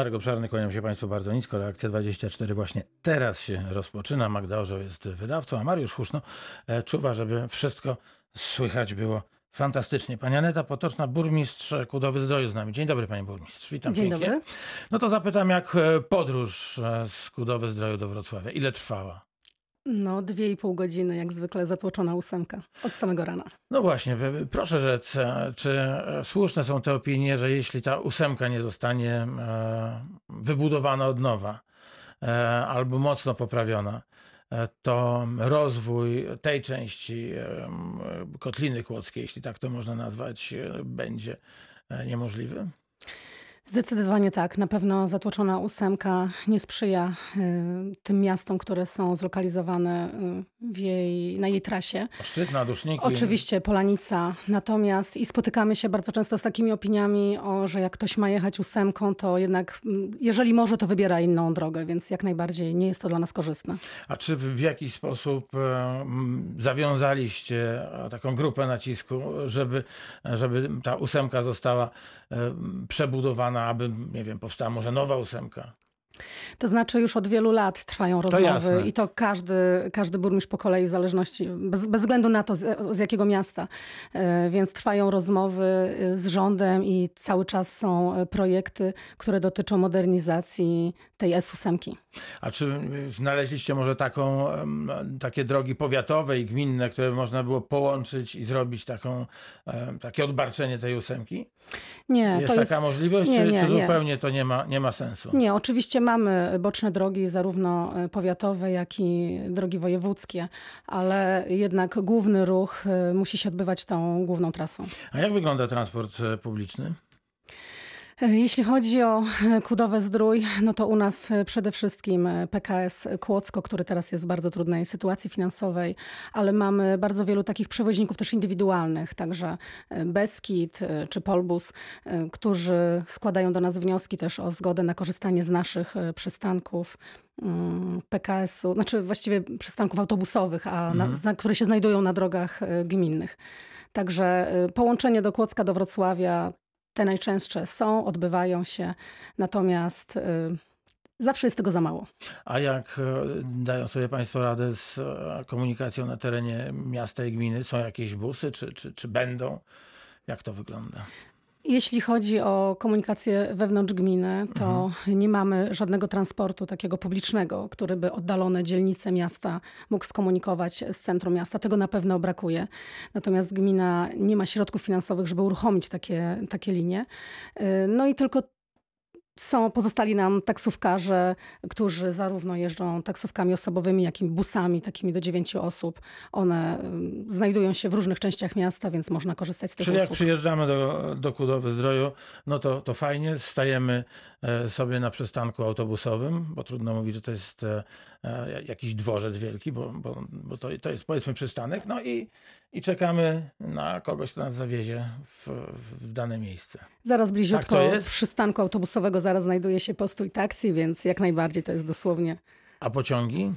Marek Obszarny, kłaniam się Państwu bardzo nisko. Reakcja 24 właśnie teraz się rozpoczyna. Magda Orzeł jest wydawcą, a Mariusz Huszno e, czuwa, żeby wszystko słychać było fantastycznie. Pani Aneta Potoczna, burmistrz Kudowy Zdroju z nami. Dzień dobry Panie Burmistrz, witam Dzień pięknie. dobry. No to zapytam, jak e, podróż e, z Kudowy Zdroju do Wrocławia? Ile trwała? No, dwie i pół godziny, jak zwykle zatłoczona ósemka. Od samego rana. No właśnie, proszę rzec, e, czy e, słuszne są te opinie, że jeśli ta ósemka nie zostanie e, wybudowana od nowa albo mocno poprawiona, to rozwój tej części Kotliny Kłodzkiej, jeśli tak to można nazwać, będzie niemożliwy? Zdecydowanie tak. Na pewno zatłoczona ósemka nie sprzyja y, tym miastom, które są zlokalizowane y, w jej, na jej trasie. Szczytna, Duszniki. Oczywiście Polanica, natomiast i spotykamy się bardzo często z takimi opiniami, o, że jak ktoś ma jechać ósemką, to jednak mm, jeżeli może, to wybiera inną drogę, więc jak najbardziej nie jest to dla nas korzystne. A czy w jakiś sposób m, zawiązaliście e, taką grupę nacisku, żeby, żeby ta ósemka została e, aby, nie wiem, powstała może nowa ósemka? To znaczy już od wielu lat trwają rozmowy jasne. i to każdy, każdy burmistrz po kolei, w zależności, bez, bez względu na to z, z jakiego miasta. E, Więc trwają rozmowy e, z rządem i cały czas są e, projekty, które dotyczą modernizacji tej S8. A czy znaleźliście może taką, takie drogi powiatowe i gminne, które można było połączyć i zrobić taką, takie odbarczenie tej ósemki? Nie, Jest to taka jest... możliwość, nie, czy, nie, czy nie. zupełnie to nie ma, nie ma sensu? Nie, oczywiście mamy boczne drogi, zarówno e, powiatowe, jak i drogi wojewódzkie, ale jednak główny ruch e, musi się odbywać tą główną trasą. A jak wygląda transport e, publiczny? Jeśli chodzi o Kudowe Zdrój, no to u nas przede wszystkim PKS Kłodzko, który teraz jest w bardzo trudnej sytuacji finansowej, ale mamy bardzo wielu takich przewoźników też indywidualnych, także e, Beskid e, czy Polbus, e, którzy składają do nas wnioski też o zgodę na korzystanie z naszych przystanków. mm, PKS-u, znaczy właściwie przystanków autobusowych, a na, na, które się znajdują na drogach gminnych. Także połączenie do Kłodzka, do Wrocławia te najczęstsze są, odbywają się, natomiast y, zawsze jest tego za mało. A jak e, dają sobie Państwo radę z e, komunikacją na terenie miasta i gminy? Są jakieś busy, czy, czy, czy będą? Jak to wygląda? Jeśli chodzi o komunikację wewnątrz gminy, to nie mamy żadnego transportu takiego publicznego, który by oddalone dzielnice miasta mógł skomunikować z centrum miasta. Tego na pewno brakuje. Natomiast gmina nie ma środków finansowych, żeby uruchomić takie, takie linie. Y, No i tylko są, pozostali nam taksówkarze, którzy zarówno jeżdżą taksówkami osobowymi, jak i busami, takimi do dziewięciu osób. One y, znajdują się w różnych częściach miasta, więc można korzystać z tych Czyli jak usług. przyjeżdżamy do, do Kudowy Zdroju, no to, to fajnie, stajemy e, sobie na przystanku autobusowym, bo trudno mówić, że to jest e, jakiś dworzec wielki, bo, bo, bo to, to jest powiedzmy przystanek, no i, i czekamy na kogoś, kto nas zawiezie w, w dane miejsce. Zaraz bliziutko Tak przystanku autobusowego zaraz znajduje się postój taksi, więc jak najbardziej to jest dosłownie. A pociągi?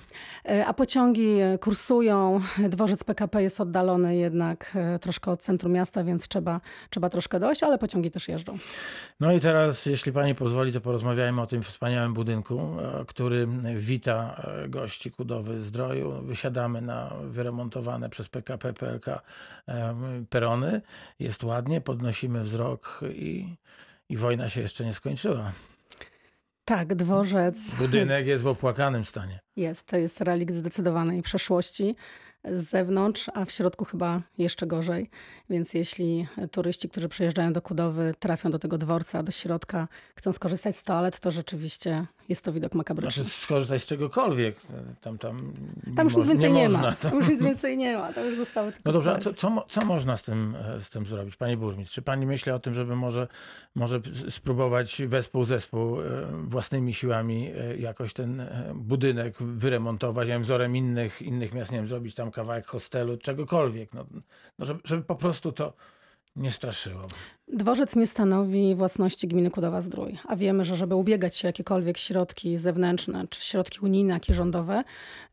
E, A pociągi e, kursują, dworzec PKP jest oddalony jednak e, troszkę od centrum miasta, więc trzeba, trzeba troszkę dojść, ale pociągi też jeżdżą. No i teraz, jeśli pani pozwoli, to porozmawiajmy o tym wspaniałym budynku, który wita gości Kudowy Zdroju. Wysiadamy na wyremontowane przez PKP PLK perony. Jest ładnie, podnosimy wzrok i, i wojna się jeszcze nie skończyła. Tak, dworzec Budynek jest w opłakanym stanie. jest, to jest relikt zdecydowanej przeszłości z zewnątrz, a w środku chyba jeszcze gorzej. Więc jeśli turyści, którzy przyjeżdżają do Kudowy, trafią do tego dworca, do środka, chcą skorzystać z toalet, to rzeczywiście jest to widok makabryczny. Znaczy skorzystać z czegokolwiek. Tam, tam, Tam już nic więcej nie, ma. można. Tam już nic więcej nie ma. Tam już zostały tylko No dobrze, co, co, co można z tym, z tym zrobić, pani burmistrz? Czy pani myśli o tym, żeby może, może spróbować wespół zespół e, własnymi siłami e, jakoś ten e, budynek wyremontować, ja wiem, wzorem innych, innych miast, nie wiem, zrobić tam kawałek hostelu, czegokolwiek, no, no żeby, żeby po prostu to nie straszyło. Dworzec nie stanowi własności gminy Kudowa-Zdrój, a wiemy, że żeby ubiegać się o jakiekolwiek środki zewnętrzne, czy środki unijne, jak i rządowe,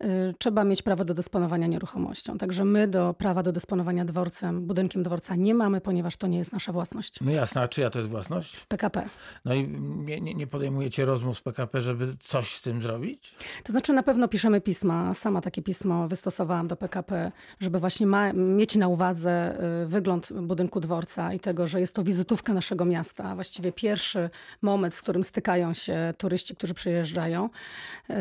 y, trzeba mieć prawo do dysponowania nieruchomością. Także my do prawa do dysponowania dworcem, budynkiem dworca nie mamy, ponieważ to nie jest nasza własność. No jasne, a czyja to jest własność? PKP. No i nie, nie, nie podejmujecie rozmów z PKP, żeby coś z tym zrobić? To znaczy na pewno piszemy pisma. Sama takie pismo wystosowałam do PKP, żeby właśnie mieć na uwadze y, wygląd budynku dworca i tego, że jest to wizytówka naszego miasta. Właściwie pierwszy moment, z którym stykają się turyści, którzy przyjeżdżają, y,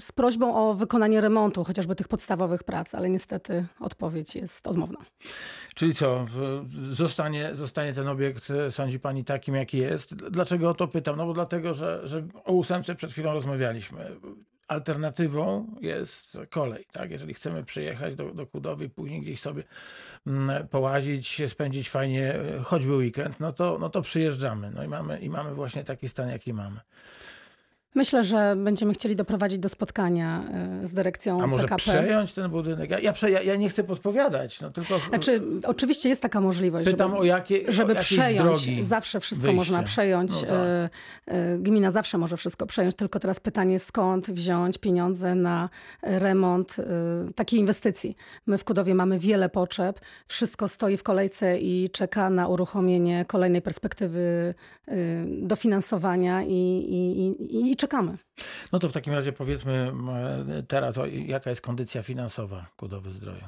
z prośbą o wykonanie remontu, chociażby tych podstawowych prac, ale niestety odpowiedź jest odmowna. Czyli co, zostanie, zostanie ten obiekt, e, sądzi pani, takim, jaki jest? Dlaczego o to pytam? No bo dlatego, że, że o ósemce przed chwilą rozmawialiśmy alternatywą jest kolej. Tak? Jeżeli chcemy przyjechać do, do Kudowy, później gdzieś sobie mm, połazić, spędzić fajnie, e, choćby weekend, no to, no to przyjeżdżamy. No i mamy, i mamy właśnie taki stan, jaki mamy. Myślę, że będziemy chcieli doprowadzić do spotkania e, z dyrekcją A może PKP. przejąć ten budynek? Ja, ja, ja, ja nie chcę podpowiadać, no tylko... Znaczy, oczywiście jest taka możliwość, Pytam żeby, o jakie, żeby o przejąć. Zawsze wszystko wyjścia. można przejąć. No tak. E, e, Gmina zawsze może wszystko przejąć, tylko teraz pytanie, skąd wziąć pieniądze na remont takiej inwestycji. My w Kudowie mamy wiele potrzeb, wszystko stoi w kolejce i czeka na uruchomienie kolejnej perspektywy dofinansowania i, i, i, i czekamy. No to w takim razie powiedzmy m, teraz, jaka jest kondycja finansowa Kudowy Zdroju?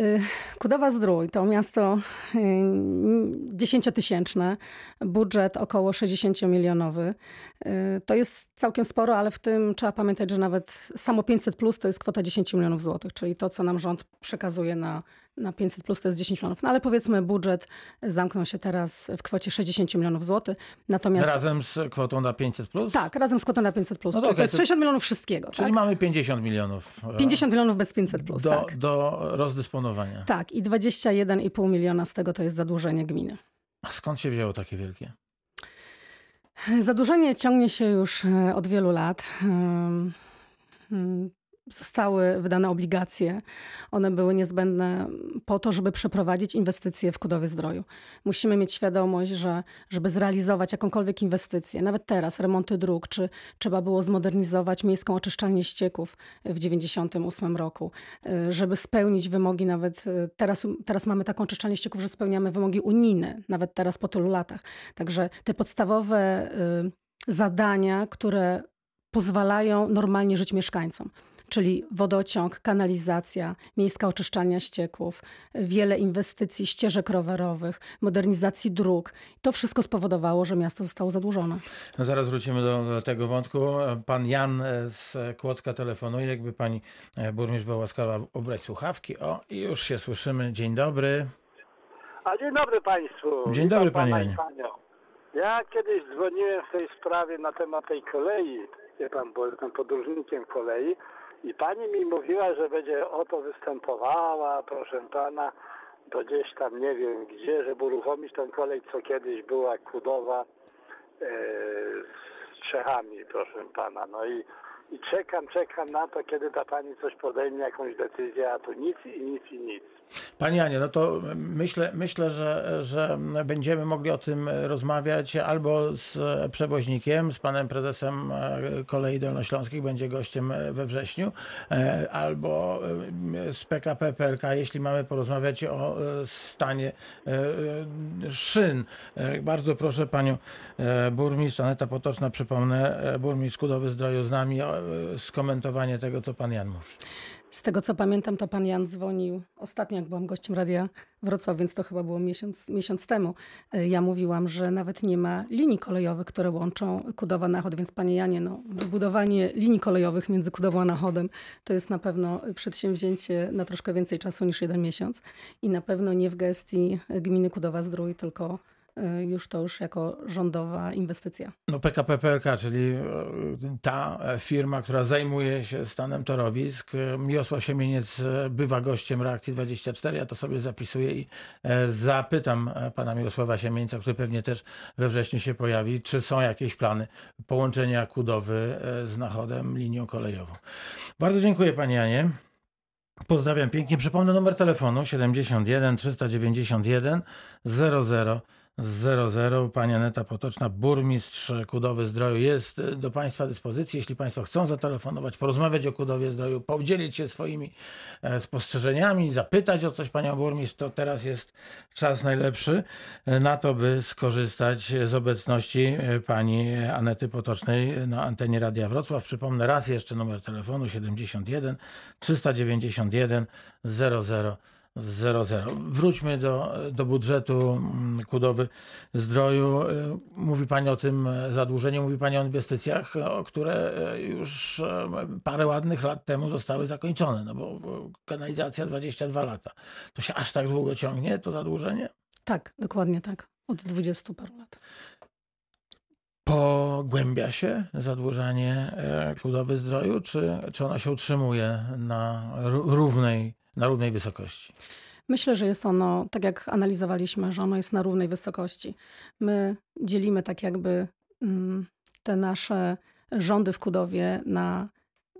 Y, Kudowa Zdrój to miasto y, dziesięciotysięczne, budżet około 60 milionowy. Y, To jest całkiem sporo, ale w tym trzeba pamiętać, że nawet samo 500 plus to jest kwota 10 milionów złotych, czyli to, co nam rząd przekazuje na, na 500 plus to jest 10 milionów. No ale powiedzmy budżet zamknął się teraz w kwocie 60 milionów złotych. Natomiast Razem z kwotą na 500 plus? tak, razem z kwotą na 500 plus, No czyli okej, to jest to- 60 milionów wszystkiego. Czyli tak? mamy 50 milionów. e, 50 milionów bez 500 plus, do, tak. do rozdysponowania. Tak, i 21,5 miliona z tego to jest zadłużenie gminy. A skąd się wzięło takie wielkie? Zadłużenie ciągnie się już e, od wielu lat. Zostały wydane obligacje. One były niezbędne po to, żeby przeprowadzić inwestycje w Kudowie Zdroju. Musimy mieć świadomość, że żeby zrealizować jakąkolwiek inwestycję, nawet teraz remonty dróg, czy trzeba było zmodernizować miejską oczyszczalnię ścieków w 98 roku, y, żeby spełnić wymogi nawet, y, teraz, teraz mamy taką oczyszczalnię ścieków, że spełniamy wymogi unijne, nawet teraz po tylu latach. Także te podstawowe y, zadania, które pozwalają normalnie żyć mieszkańcom. Czyli wodociąg, kanalizacja, miejska oczyszczalnia ścieków, wiele inwestycji ścieżek rowerowych, modernizacji dróg. To wszystko spowodowało, że miasto zostało zadłużone. No zaraz wrócimy do, do tego wątku. Pan Jan e, z Kłodzka telefonuje. Jakby pani e, burmistrz była łaskawa ubrać słuchawki. O, i już się słyszymy. Dzień dobry. A dzień dobry Państwu. Dzień dobry, panie Janie. Ja kiedyś dzwoniłem w tej sprawie na temat tej kolei, wie pan, bo jestem podróżnikiem kolei i pani mi mówiła, że będzie o to występowała, proszę pana, to gdzieś tam nie wiem gdzie, żeby uruchomić tę kolej, co kiedyś była Kudowa e, z Czechami, proszę pana. No i, i czekam, czekam na to, kiedy ta pani coś podejmie, jakąś decyzję, a tu nic i nic i nic. Panie Janie, no to myślę, myślę że, że będziemy mogli o tym rozmawiać albo z przewoźnikiem, z panem prezesem e, Kolei Dolnośląskich, będzie gościem we wrześniu, e, albo e, z PKP PLK, jeśli mamy porozmawiać o e, stanie e, szyn. E, Bardzo proszę panią e, burmistrz Aneta Potoczna, przypomnę, e, burmistrz Kudowy Zdroju z nami, e, skomentowanie tego, co pan Jan mówi. Z tego co pamiętam, to pan Jan dzwonił ostatnio, jak byłam gościem Radia Wrocław, więc to chyba było miesiąc, miesiąc temu. Y, Ja mówiłam, że nawet nie ma linii kolejowych, które łączą Kudowa Nachod, więc panie Janie, no, wybudowanie linii kolejowych między Kudową a Nachodem to jest na pewno przedsięwzięcie na troszkę więcej czasu niż jeden miesiąc i na pewno nie w gestii gminy Kudowa Zdrój, tylko już to już jako rządowa inwestycja. No PKP PLK, czyli e, ta e, firma, która zajmuje się stanem torowisk. E, Miosław Siemieniec bywa gościem Reakcji 24, ja to sobie zapisuję i e, zapytam e, pana Mirosława Siemieńca, który pewnie też we wrześniu się pojawi, czy są jakieś plany połączenia Kudowy z Nachodem linią kolejową. Bardzo dziękuję panie Janie. Pozdrawiam pięknie. Przypomnę numer telefonu 71 391 00 00. Pani Aneta Potoczna, burmistrz Kudowy Zdroju jest e, do Państwa dyspozycji. Jeśli Państwo chcą zatelefonować, porozmawiać o Kudowie Zdroju, podzielić się swoimi e, spostrzeżeniami, zapytać o coś Panią Burmistrz, to teraz jest czas najlepszy e, na to, by skorzystać z obecności Pani Anety Potocznej na antenie Radia Wrocław. Przypomnę raz jeszcze numer telefonu 71 391 00 00. Wróćmy do, do budżetu mm, Kudowy Zdroju. Y, mówi Pani o tym zadłużeniu, mówi Pani o inwestycjach, które y, już y, parę ładnych lat temu zostały zakończone, no bo kanalizacja 22 lata. To się aż tak długo ciągnie, to zadłużenie? Tak, dokładnie tak. Od 20 paru lat. Pogłębia się zadłużanie Kudowy Zdroju, czy, czy ona się utrzymuje na równej na równej wysokości? Myślę, że jest ono, tak jak analizowaliśmy, że ono jest na równej wysokości. My dzielimy tak jakby mm, te nasze rządy w Kudowie na,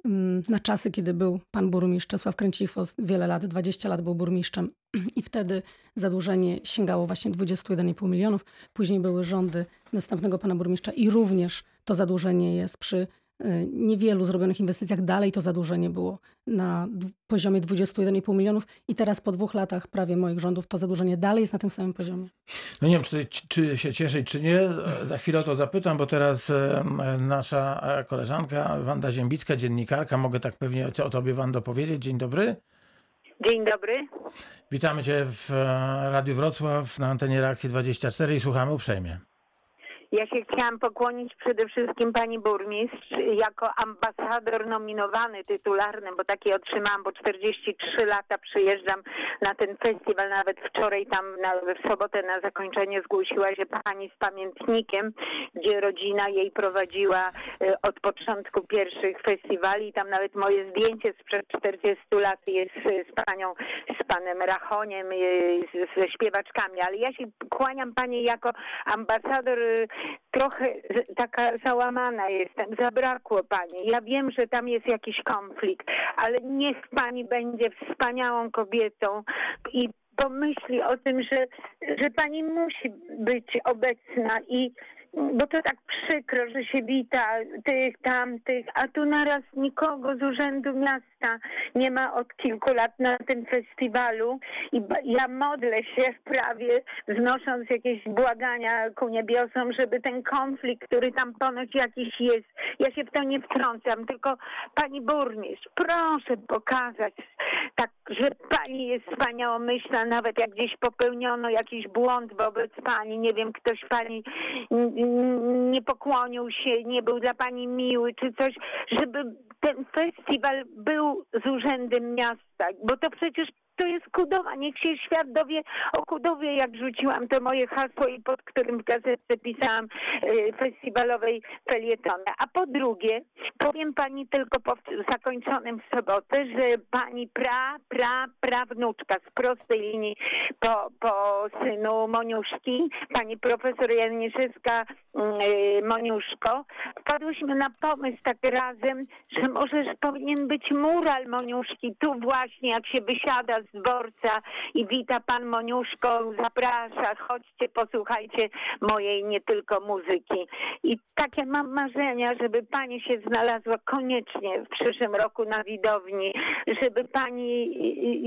mm, na czasy, kiedy był pan burmistrz Czesław Kręcichwos, wiele lat, 20 lat był burmistrzem i wtedy zadłużenie sięgało właśnie 21,5 milionów. Później były rządy następnego pana burmistrza i również to zadłużenie jest przy niewielu zrobionych inwestycjach dalej to zadłużenie było na poziomie 21,5 milionów i teraz po dwóch latach prawie moich rządów to zadłużenie dalej jest na tym samym poziomie. No nie wiem, czy, czy się cieszyć, czy nie. Za chwilę o to zapytam, bo teraz nasza e, koleżanka Wanda Ziębicka, dziennikarka, mogę tak pewnie o tobie Wando powiedzieć. Dzień dobry. Dzień dobry. Witamy cię w e, Radiu Wrocław na antenie Reakcji 24 i słuchamy uprzejmie. Ja się chciałam pokłonić przede wszystkim pani burmistrz jako ambasador nominowany tytularny, bo takie otrzymałam, bo 43 lata przyjeżdżam na ten festiwal, nawet wczoraj tam na, w sobotę na zakończenie zgłosiła się pani z pamiętnikiem, gdzie rodzina jej prowadziła y, od początku pierwszych festiwali. Tam nawet moje zdjęcie sprzed 40 lat jest z panią, z panem Rachoniem, y, ze śpiewaczkami, ale ja się kłaniam pani jako ambasador y, trochę taka załamana jestem, zabrakło pani. Ja wiem, że tam jest jakiś konflikt, ale niech pani będzie wspaniałą kobietą i pomyśli o tym, że, że pani musi być obecna i bo to tak przykro, że się wita tych, tamtych, a tu naraz nikogo z Urzędu Miasta nie ma od kilku lat na tym festiwalu i ja modlę się prawie, wznosząc jakieś błagania ku niebiosom, żeby ten konflikt, który tam ponoć jakiś jest, ja się w to nie wtrącam, tylko pani burmistrz, proszę pokazać tak, że pani jest wspaniałomyślna, nawet jak gdzieś popełniono jakiś błąd wobec pani, nie wiem, ktoś pani nie pokłonił się, nie był dla pani miły czy coś, żeby ten festiwal był z urzędem miasta, bo to przecież to jest Kudowa. Niech się świat dowie o Kudowie, jak rzuciłam to moje hasło i pod którym w gazetce pisałam y, festiwalowej felietony. A po drugie, powiem pani tylko po zakończonym w sobotę, że pani pra, pra, prawnuczka z prostej linii po, po synu Moniuszki, pani profesor Janiszewska y, Moniuszko, wpadłyśmy na pomysł tak razem, że może powinien być mural Moniuszki tu właśnie, jak się wysiada z dworca i wita pan Moniuszko, zaprasza, chodźcie, posłuchajcie mojej nie tylko muzyki. I takie mam marzenia, żeby pani się znalazła koniecznie w przyszłym roku na widowni, żeby pani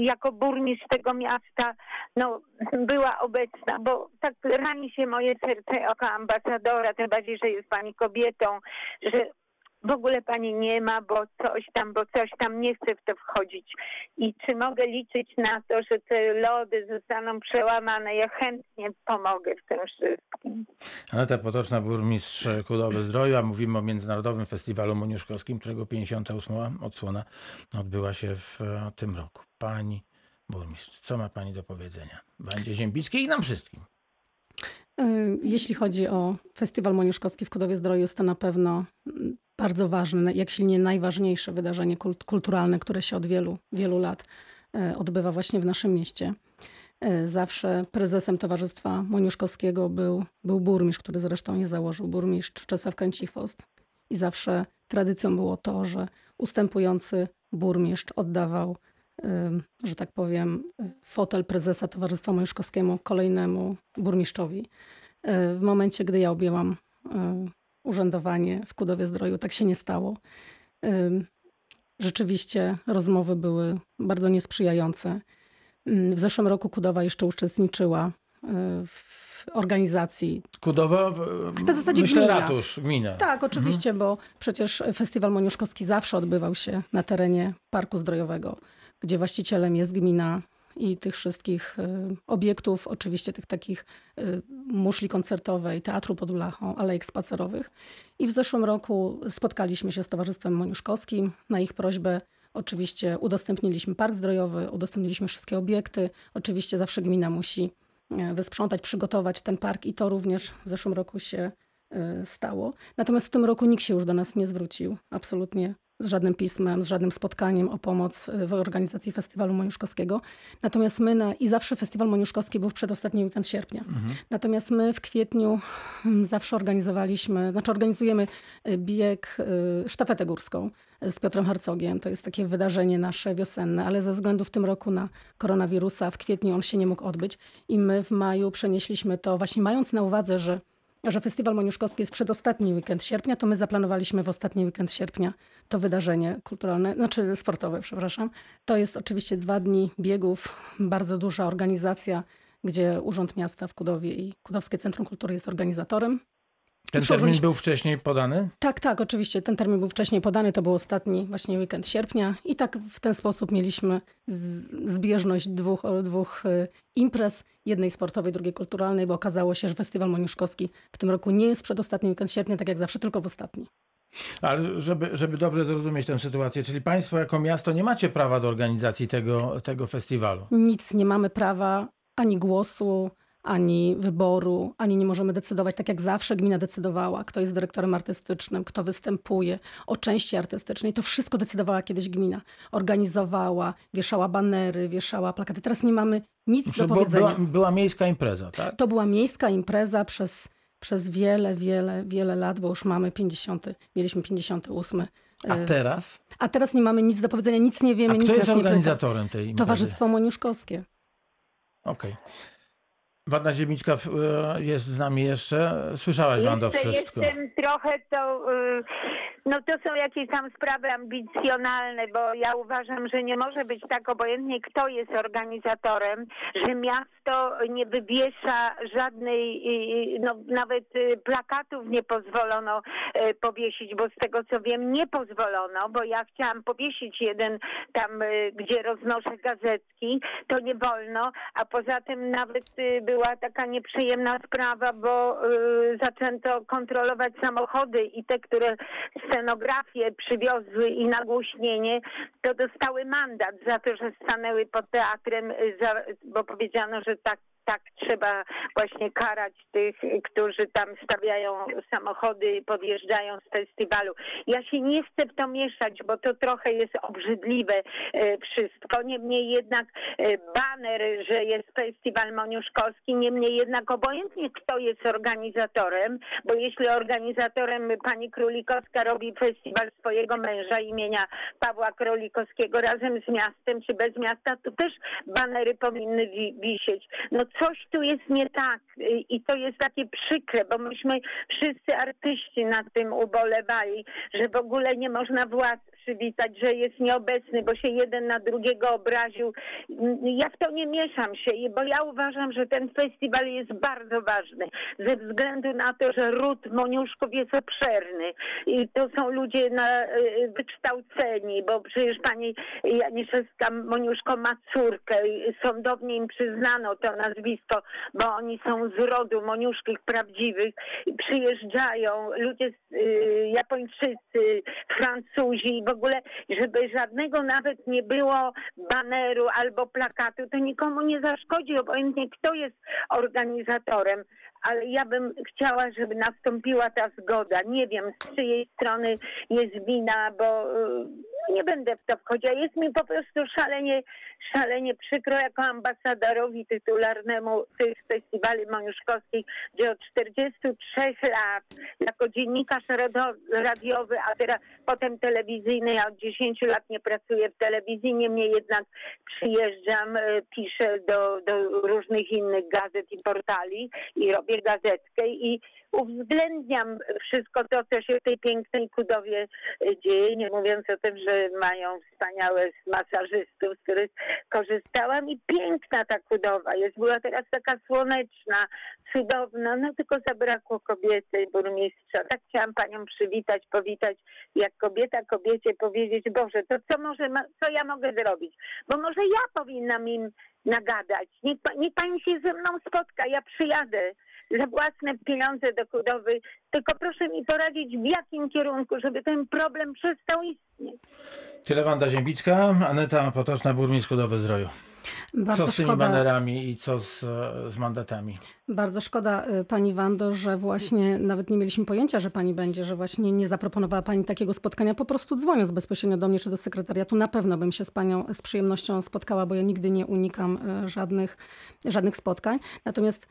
jako burmistrz tego miasta no, była obecna, bo tak rani się moje serce jako ambasadora, tym bardziej, że jest pani kobietą, że w ogóle pani nie ma, bo coś tam, bo coś tam nie chce w to wchodzić. I czy mogę liczyć na to, że te lody zostaną przełamane? Ja chętnie pomogę w tym wszystkim. Aneta Potoczna, burmistrz Kudowy Zdroju, a mówimy o Międzynarodowym Festiwalu Moniuszkowskim, którego 58. odsłona odbyła się w tym roku. Pani burmistrz, co ma pani do powiedzenia? Będzie Ziębickiej i nam wszystkim. Y, jeśli chodzi o Festiwal Moniuszkowski w Kudowie Zdroju, jest to na pewno bardzo ważne, jak silnie najważniejsze wydarzenie kulturalne, które się od wielu, wielu lat e, odbywa właśnie w naszym mieście. E, zawsze prezesem Towarzystwa Moniuszkowskiego był, był burmistrz, który zresztą je założył, burmistrz Czesław Kręcichwost. I zawsze tradycją było to, że ustępujący burmistrz oddawał że tak powiem, fotel prezesa Towarzystwa Moniuszkowskiemu kolejnemu burmistrzowi. W momencie, gdy ja objęłam urzędowanie w Kudowie Zdroju, tak się nie stało. Rzeczywiście rozmowy były bardzo niesprzyjające. W zeszłym roku Kudowa jeszcze uczestniczyła w organizacji. Kudowa, w zasadzie myślę gmina. ratusz, gmina. Tak, oczywiście, mhm. bo przecież Festiwal Moniuszkowski zawsze odbywał się na terenie Parku Zdrojowego, gdzie właścicielem jest gmina i tych wszystkich y, obiektów, oczywiście tych takich y, muszli koncertowej, teatru pod Blachą, alejek spacerowych. I w zeszłym roku spotkaliśmy się z Towarzystwem Moniuszkowskim. Na ich prośbę oczywiście udostępniliśmy park zdrojowy, udostępniliśmy wszystkie obiekty. Oczywiście zawsze gmina musi e, wysprzątać, przygotować ten park i to również w zeszłym roku się stało. Natomiast w tym roku nikt się już do nas nie zwrócił. Absolutnie z żadnym pismem, z żadnym spotkaniem o pomoc y, w organizacji Festiwalu Moniuszkowskiego. Natomiast my, na, i zawsze Festiwal Moniuszkowski był w przedostatni weekend sierpnia. Mhm. Natomiast my w kwietniu hmm, zawsze organizowaliśmy, znaczy organizujemy y, bieg, y, sztafetę górską z Piotrem Harcogiem. To jest takie wydarzenie nasze wiosenne, ale ze względu w tym roku na koronawirusa w kwietniu on się nie mógł odbyć i my w maju przenieśliśmy to właśnie mając na uwadze, że że Festiwal Moniuszkowski jest przedostatni weekend sierpnia, to my zaplanowaliśmy w ostatni weekend sierpnia to wydarzenie kulturalne, znaczy sportowe, przepraszam. To jest oczywiście dwa dni biegów, bardzo duża organizacja, gdzie Urząd Miasta w Kudowie i Kudowskie Centrum Kultury jest organizatorem. Ten termin był wcześniej podany? Tak, tak, oczywiście. Ten termin był wcześniej podany. To był ostatni właśnie weekend sierpnia. I tak w ten sposób mieliśmy zbieżność dwóch, dwóch y, imprez. Jednej sportowej, drugiej kulturalnej, bo okazało się, że Festiwal Moniuszkowski w tym roku nie jest przedostatni weekend sierpnia, tak jak zawsze, tylko w ostatni. Ale żeby, żeby dobrze zrozumieć tę sytuację, czyli państwo jako miasto nie macie prawa do organizacji tego, tego festiwalu? Nic nie mamy prawa, ani głosu, ani wyboru, ani nie możemy decydować tak jak zawsze gmina decydowała, kto jest dyrektorem artystycznym, kto występuje, o części artystycznej. To wszystko decydowała kiedyś gmina. Organizowała, wieszała banery, wieszała plakaty. Teraz nie mamy nic do powiedzenia. Była, była miejska impreza, tak? To była miejska impreza przez, przez wiele, wiele, wiele lat, bo już mamy 50, mieliśmy 58 a e, teraz? A teraz nie mamy nic do powiedzenia, nic nie wiemy. A kto jest organizatorem tej imprezy? Towarzystwo Moniuszkowskie. Okej. Okay. Wanda Ziemiczka e, jest z nami jeszcze. Słyszałaś, Wanda, wszystko. Jestem trochę to... Y, no to są jakieś tam sprawy ambicjonalne, bo ja uważam, że nie może być tak obojętnie, kto jest organizatorem, że miasto nie wywiesza żadnej, no nawet y, plakatów nie pozwolono y, powiesić, bo z tego co wiem nie pozwolono, bo ja chciałam powiesić jeden tam, gdzie roznoszę gazetki, to nie wolno, a poza tym nawet był była taka nieprzyjemna sprawa, bo y, zaczęto kontrolować samochody i te, które scenografię przywiozły i nagłośnienie, to dostały mandat za to, że stanęły pod teatrem, y, bo powiedziano, że tak tak trzeba właśnie karać tych, którzy tam stawiają samochody i podjeżdżają z festiwalu. Ja się nie chcę w to mieszać, bo to trochę jest obrzydliwe e, wszystko. Niemniej jednak e, baner, że jest festiwal moniuszkowski, niemniej jednak obojętnie kto jest organizatorem, bo jeśli organizatorem pani Królikowska robi festiwal swojego męża imienia Pawła Królikowskiego razem z miastem czy bez miasta, to też banery powinny wisieć. No coś tu jest nie tak. I to jest takie przykre, bo myśmy wszyscy artyści nad tym ubolewali, że w ogóle nie można władz przywitać, że jest nieobecny, bo się jeden na drugiego obraził. Ja w to nie mieszam się, bo ja uważam, że ten festiwal jest bardzo ważny ze względu na to, że ród Moniuszków jest obszerny i to są ludzie na, y, wykształceni, bo przecież pani Janiszewska Moniuszko ma córkę, sądownie im przyznano to nazwisko, bo oni są z rodu Moniuszkich prawdziwych. Przyjeżdżają ludzie y, Japończycy, Francuzi, w ogóle, żeby żadnego nawet nie było baneru albo plakatu, to nikomu nie zaszkodzi, obojętnie kto jest organizatorem ale ja bym chciała, żeby nastąpiła ta zgoda. Nie wiem, z czyjej strony jest wina, bo nie będę w to wchodziła. Jest mi po prostu szalenie, szalenie przykro jako ambasadorowi tytularnemu tych festiwali moniuszkowskich, gdzie od 43 lat jako dziennikarz radiowy, a teraz potem telewizyjny, ja od 10 lat nie pracuję w telewizji, niemniej jednak przyjeżdżam, e, piszę do, do różnych innych gazet i portali i robię gazetkę i uwzględniam wszystko to, co się w tej pięknej Kudowie e, dzieje, nie mówiąc o tym, że mają wspaniałe masażystów, z których korzystałam i piękna ta Kudowa jest. Była teraz taka słoneczna, cudowna, no tylko zabrakło kobiety burmistrza. Tak chciałam panią przywitać, powitać, jak kobieta kobiecie powiedzieć, Boże, to co może, co ja mogę zrobić? Bo może ja powinnam im nagadać. Niech, niech pani się ze mną spotka, ja przyjadę za własne pieniądze do Kudowy, tylko proszę mi poradzić w jakim kierunku, żeby ten problem przestał istnieć. Tyle Wanda Ziębicka, Aneta Potoczna, burmistrz Kudowy Zdroju. Bardzo Co z tymi szkoda, banerami i co z, z mandatami? bardzo szkoda y, pani Wando, że właśnie nawet nie mieliśmy pojęcia, że pani będzie, że właśnie nie zaproponowała pani takiego spotkania. Po prostu dzwoniąc bezpośrednio do mnie czy do sekretariatu, na pewno bym się z panią z przyjemnością spotkała, bo ja nigdy nie unikam y, żadnych, żadnych spotkań. Natomiast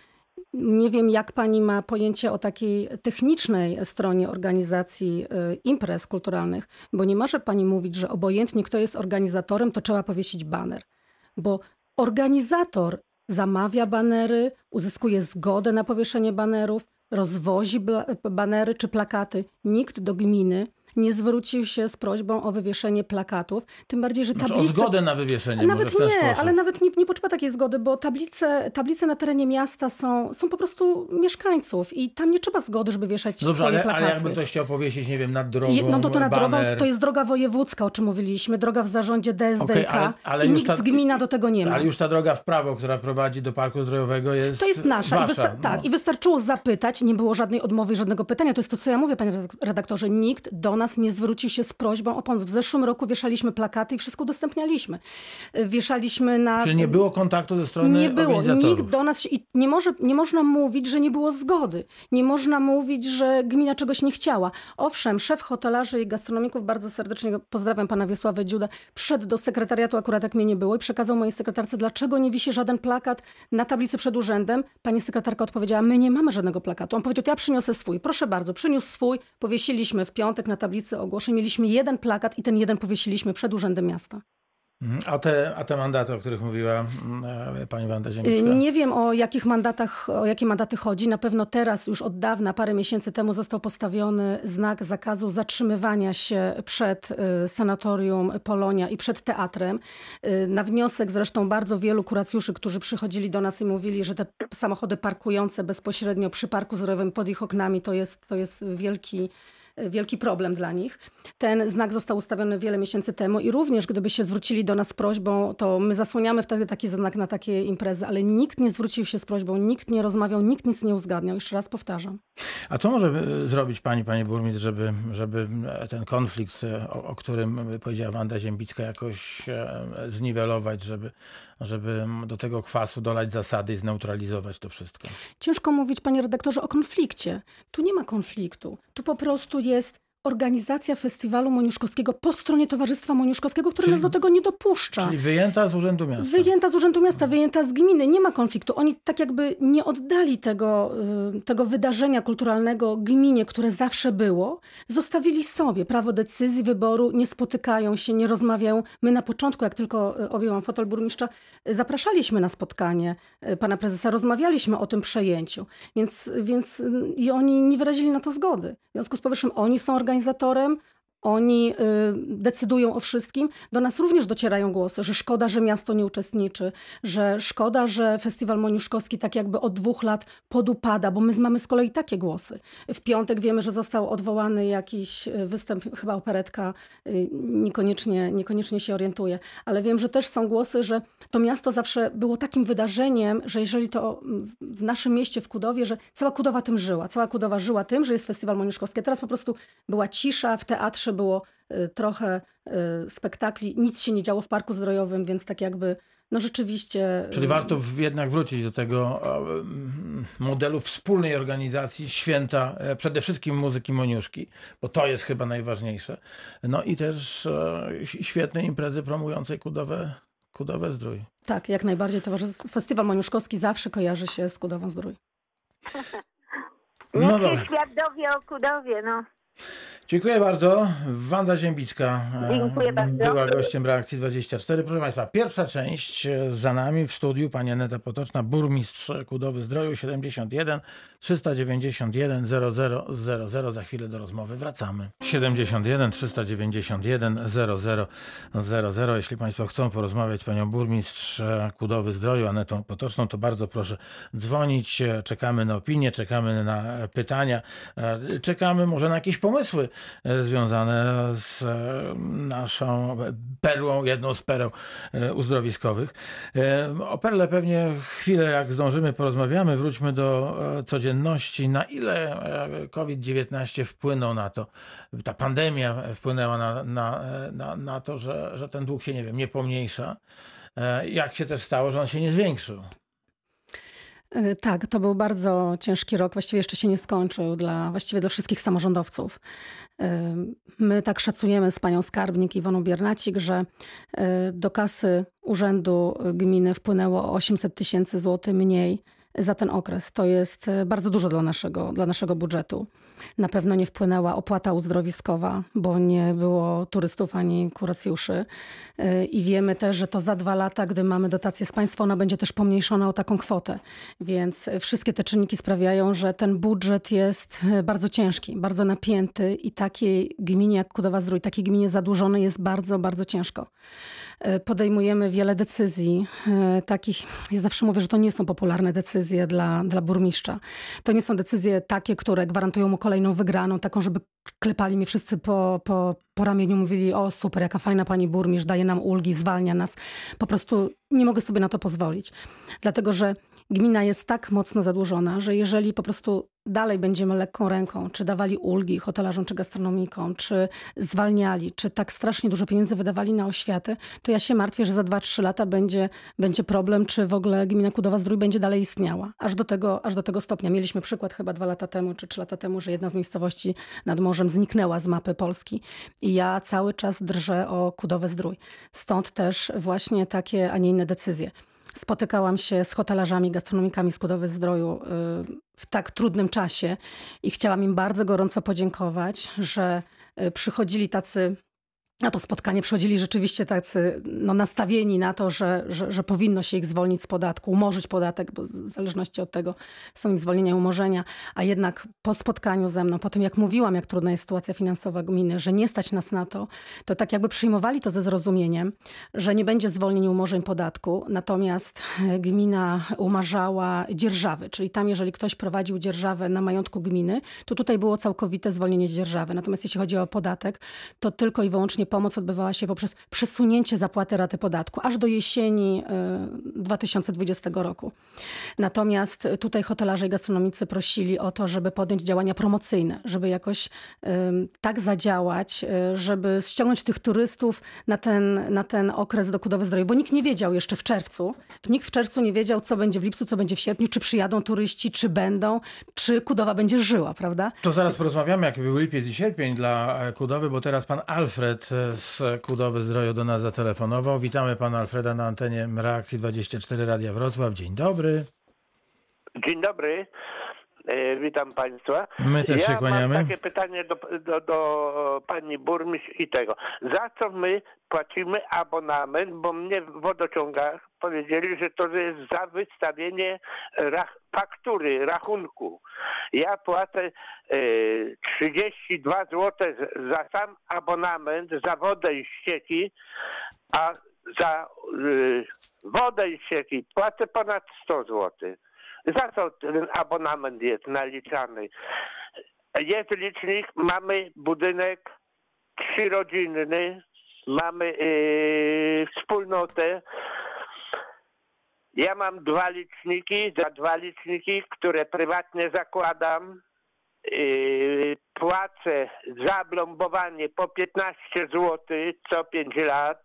nie wiem, jak pani ma pojęcie o takiej technicznej stronie organizacji y, imprez kulturalnych, bo nie może pani mówić, że obojętnie kto jest organizatorem, to trzeba powiesić baner. Bo organizator zamawia banery, uzyskuje zgodę na powieszenie banerów, rozwozi banery czy plakaty. Nikt do gminy nie zwrócił się z prośbą o wywieszenie plakatów, tym bardziej, że Znaczy, o tablice... zgodę na wywieszenie Nawet nie, sposób. ale nawet nie, nie potrzeba takiej zgody, bo tablice, tablice na terenie miasta są, są po prostu mieszkańców i tam nie trzeba zgody, żeby wieszać Dobrze, swoje ale, plakaty. ale jakby ktoś chciał powiesić, nie wiem, nad drogą, Je- No to, to na drogą to jest droga wojewódzka, o czym mówiliśmy, droga w zarządzie DSDK Okej, ale- ale i nikt ta- z gmina do tego nie ma. Ale już ta droga w prawo, która prowadzi do Parku Zdrojowego jest To jest nasza. I, tak, I wystarczyło zapytać, nie było żadnej odmowy, żadnego pytania. To jest to, co ja mówię, panie redak- redaktorze. Nikt do nas nie zwrócił się z prośbą o pomoc. W zeszłym roku wieszaliśmy plakaty i wszystko udostępnialiśmy. Wieszaliśmy na... Czyli nie było kontaktu ze strony Nie było. Nikt do nas się, i nie, może, nie można mówić, że nie było zgody. Nie można mówić, że gmina czegoś nie chciała. Owszem, szef hotelarzy i gastronomików, bardzo serdecznie pozdrawiam pana Wiesławę Dziudę, przyszedł do sekretariatu, akurat jak mnie nie było i przekazał mojej sekretarce, dlaczego nie wisi żaden plakat na tablicy przed urzędem. Pani sekretarka odpowiedziała, my nie mamy żadnego plakatu. On powiedział, ja przyniosę swój. Proszę bardzo, przyniósł swój. Powiesiliśmy w piątek na tablicy ogłoszeń. Mieliśmy jeden plakat i ten jeden powiesiliśmy przed urzędem miasta. Mhm. A te, a te mandaty, o których mówiła mm, e, pani Wanda Ziemicka? Y, Nie wiem o jakich mandatach, o jakie mandaty chodzi. Na pewno teraz, już od dawna, parę miesięcy temu został postawiony znak zakazu zatrzymywania się przed y, sanatorium Polonia i przed teatrem. Y, Na wniosek zresztą bardzo wielu kuracjuszy, którzy przychodzili do nas i mówili, że te samochody parkujące bezpośrednio przy parku zerowym pod ich oknami to jest, to jest wielki wielki problem dla nich. Ten znak został ustawiony wiele miesięcy temu i również gdyby się zwrócili do nas z prośbą, to my zasłaniamy wtedy taki znak na takie imprezy, ale nikt nie zwrócił się z prośbą, nikt nie rozmawiał, nikt nic nie uzgadniał. Jeszcze raz powtarzam. A co może e, zrobić pani, panie burmistrz, żeby, żeby e, ten konflikt, e, o, o którym powiedziała Wanda Ziembicka, jakoś zniwelować, żeby, żeby do tego kwasu dolać zasady i zneutralizować to wszystko? Ciężko mówić, panie redaktorze, o konflikcie. Tu nie ma konfliktu. Tu po prostu jest organizacja festiwalu moniuszkowskiego po stronie Towarzystwa Moniuszkowskiego, które Czyli- nas do tego nie dopuszcza. Czyli wyjęta z Urzędu Miasta. Wyjęta z Urzędu Miasta, wyjęta z gminy, nie ma konfliktu. Oni tak jakby nie oddali tego, y, tego wydarzenia kulturalnego gminie, które zawsze było. Zostawili sobie prawo decyzji, wyboru, nie spotykają się, nie rozmawiają. My na początku, jak tylko y, objęłam fotel burmistrza, zapraszaliśmy na spotkanie y, pana prezesa, rozmawialiśmy o tym przejęciu. Więc, więc i oni nie wyrazili na to zgody. W związku z powyższym oni są organizatorem, oni y, decydują o wszystkim. Do nas również docierają głosy, że szkoda, że miasto nie uczestniczy, że szkoda, że festiwal moniuszkowski tak jakby od dwóch lat podupada, bo my mamy z kolei takie głosy. W piątek wiemy, że został odwołany jakiś y, występ, chyba operetka, y, niekoniecznie, niekoniecznie się orientuję, ale wiem, że też są głosy, że to miasto zawsze było takim wydarzeniem, że jeżeli to mm, w naszym mieście, w Kudowie, że cała Kudowa tym żyła. Cała Kudowa żyła tym, że jest festiwal moniuszkowski. Teraz po prostu była cisza, w teatrze było y, trochę y, spektakli, nic się nie działo w Parku Zdrojowym, więc tak jakby No rzeczywiście. Czyli warto w, jednak wrócić do tego e, modelu wspólnej organizacji święta, e, przede wszystkim muzyki Moniuszki, bo to jest chyba najważniejsze. No i też e, świetnej imprezy promującej Kudowe, Kudowe Zdrój. Tak, jak najbardziej. Festiwal Moniuszkowski zawsze kojarzy się z Kudową Zdrój. No Niech się świat dowie o Kudowie, no. Dziękuję bardzo. Wanda Ziębicka Dziękuję bardzo. była gościem Reakcji 24. Proszę Państwa, pierwsza część e, za nami w studiu. Pani Aneta Potoczna, burmistrz Kudowy Zdroju 71 391 0000. Za chwilę do rozmowy wracamy. 71 391 0000. Jeśli Państwo chcą porozmawiać z Panią burmistrz Kudowy Zdroju Anetą Potoczną, to bardzo proszę dzwonić. Czekamy na opinie, czekamy na pytania, e, czekamy może na jakieś pomysły E, związane z e, naszą perłą, jedną z pereł e, uzdrowiskowych. O perle pewnie chwilę, jak zdążymy, porozmawiamy. Wróćmy do codzienności. Na ile COVID-19 wpłynął na to, ta pandemia wpłynęła na, na, na, na to, że, że ten dług się, nie wiem, nie pomniejsza. Jak się też stało, że on się nie zwiększył? E, tak, to był bardzo ciężki rok, właściwie jeszcze się nie skończył dla właściwie dla wszystkich samorządowców. My tak szacujemy z panią skarbnik Iwoną Biernacik, że e, do kasy Urzędu Gminy wpłynęło 800 tysięcy złotych mniej za ten okres. To jest bardzo dużo dla naszego, dla naszego budżetu. Na pewno nie wpłynęła opłata uzdrowiskowa, bo nie było turystów ani kuracjuszy. Y, I wiemy też, że to za dwa lata, gdy mamy dotację z państwa, ona będzie też pomniejszona o taką kwotę. Więc wszystkie te czynniki sprawiają, że ten budżet jest bardzo ciężki, bardzo napięty i takiej gminie jak Kudowa Zdrój, takiej gminie zadłużonej jest bardzo, bardzo ciężko. Y, podejmujemy wiele decyzji, takich, ja zawsze mówię, że to nie są popularne decyzje dla, dla burmistrza. To nie są decyzje takie, które gwarantują mu kolejną wygraną, taką, żeby klepali mi wszyscy po, po, po ramieniu, mówili, o super, jaka fajna pani burmistrz, daje nam ulgi, zwalnia nas. Po prostu nie mogę sobie na to pozwolić. Dlatego, że gmina jest tak mocno zadłużona, że jeżeli po prostu dalej będziemy lekką ręką, czy dawali ulgi hotelarzom czy gastronomikom, czy zwalniali, czy tak strasznie dużo pieniędzy wydawali na oświatę, to ja się martwię, że za 2-3 lata będzie, będzie problem, czy w ogóle gmina Kudowa Zdrój będzie dalej istniała. Aż do, tego, aż do tego stopnia. Mieliśmy przykład chyba dwa lata temu, czy trzy lata temu, że jedna z miejscowości nad morzem zniknęła z mapy Polski i ja cały czas drżę o Kudowe Zdrój. Stąd też właśnie takie, a nie inne decyzje spotykałam się z hotelarzami, gastronomikami z Kudowy Zdroju y, w tak trudnym czasie i chciałam im bardzo gorąco podziękować, że y, przychodzili tacy na to spotkanie przychodzili rzeczywiście tacy no, nastawieni na to, że, że, że, powinno się ich zwolnić z podatku, umorzyć podatek, bo w zależności od tego są ich zwolnienia, umorzenia. A jednak po spotkaniu ze mną, po tym jak mówiłam, jak trudna jest sytuacja finansowa gminy, że nie stać nas na to, to tak jakby przyjmowali to ze zrozumieniem, że nie będzie zwolnień, umorzeń podatku. Natomiast gmina umarzała dzierżawy, czyli tam, jeżeli ktoś prowadził dzierżawę na majątku gminy, to tutaj było całkowite zwolnienie dzierżawy. Natomiast jeśli chodzi o podatek, to tylko i wyłącznie pomoc odbywała się poprzez przesunięcie zapłaty raty podatku aż do jesieni 2020 y, roku. Natomiast tutaj hotelarze i gastronomicy prosili o to, żeby podjąć działania promocyjne, żeby jakoś tak zadziałać, y, żeby ściągnąć tych turystów na ten, na ten okres do Kudowy Zdroju, bo nikt nie wiedział jeszcze w czerwcu. Nikt w czerwcu nie wiedział, co będzie w lipcu, co będzie w sierpniu, czy przyjadą turyści, czy będą, czy Kudowa będzie żyła, prawda? To zaraz porozmawiamy, jaki był lipiec i sierpień dla Kudowy, bo teraz pan Alfred z Kudowy Zdroju do nas zatelefonował. Witamy pana Alfreda na antenie Reakcji 24 Radia Wrocław. Dzień dobry. Dzień dobry. E, witam Państwa. My też ja się kłaniamy. Mam takie pytanie do, do, do pani burmistrz i tego. Za co my płacimy abonament, bo mnie w wodociągach powiedzieli, że to jest za wystawienie rach faktury, rachunku. Ja płacę e, 32 zł za sam abonament, za wodę i ścieki, a za e, wodę i ścieki płacę ponad 100 zł. Za co ten abonament jest naliczany? Jest licznik, mamy budynek trzyrodzinny, mamy yy, wspólnotę. Ja mam dwa liczniki, za dwa liczniki, które prywatnie zakładam. Yy, płacę za blombowanie po 15 zł co 5 lat.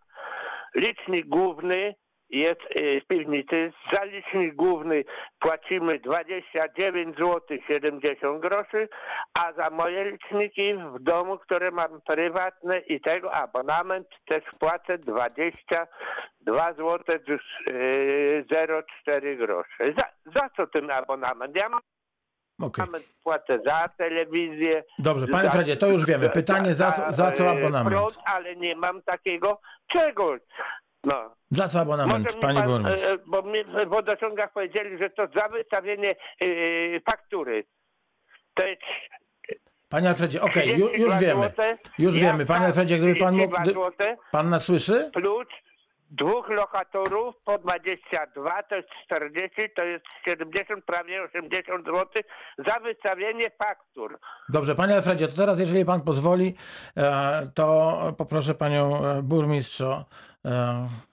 Licznik główny jest y, w piwnicy. Za licznik główny płacimy 29 zł 70 groszy, a za moje liczniki w domu, które mam prywatne i tego abonament też płacę 22 zł 04 groszy. Za, za co ten abonament? Ja mam abonament, płacę za telewizję. Dobrze, panie za- Fredzie, to już wiemy. Pytanie, za, co- za co e, abonament? Prąd, ale nie mam takiego czegoś. No. Za co abonament, Może panie pan, burmistrz? e, Bo mi w wodociągach powiedzieli, że to za wystawienie e, faktury. To jest Panie Alfredzie, okej, ju, 32 już wiemy. złote. Już wiemy. Panie Alfredzie, gdyby pan mógł... 32 Gdy, złote pan nas słyszy? plus dwóch lokatorów po 22 to jest 40, to jest 70, prawie 80 zł za wystawienie faktur. Dobrze, panie Alfredzie, to teraz, jeżeli pan pozwoli, e, to poproszę panią burmistrz o,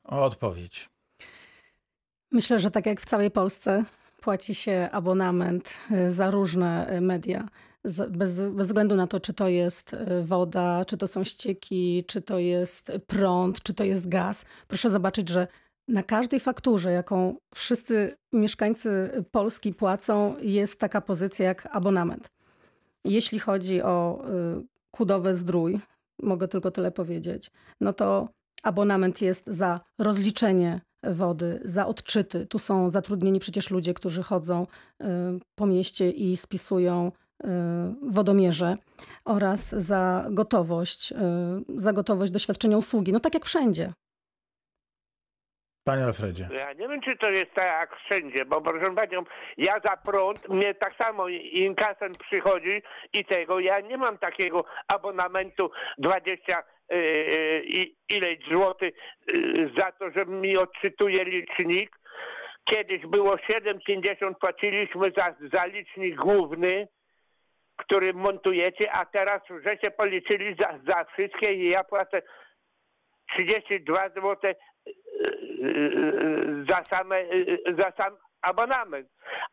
o odpowiedź. Myślę, że tak jak w całej Polsce płaci się abonament y, za różne y, media. Bez, bez względu na to, czy to jest woda, czy to są ścieki, czy to jest prąd, czy to jest gaz. Proszę zobaczyć, że na każdej fakturze, jaką wszyscy mieszkańcy Polski płacą, jest taka pozycja jak abonament. Jeśli chodzi o Kudowe Zdrój, mogę tylko tyle powiedzieć, no to abonament jest za rozliczenie wody, za odczyty. Tu są zatrudnieni przecież ludzie, którzy chodzą y, po mieście i spisują y, wodomierze oraz za gotowość, y, za gotowość do świadczenia usługi. No tak jak wszędzie. Panie Alfredzie. Ja nie wiem, czy to jest tak jak wszędzie, bo proszę panią, ja za prąd, mnie tak samo inkasent przychodzi i tego, ja nie mam takiego abonamentu 20 yy, i ileś złotych yy, za to, że mi odczytuje licznik. Kiedyś było 7,50 płaciliśmy za, za licznik główny, który montujecie, a teraz żeście policzyli za, za wszystkie i ja płacę 32 zł za, same, za sam abonament.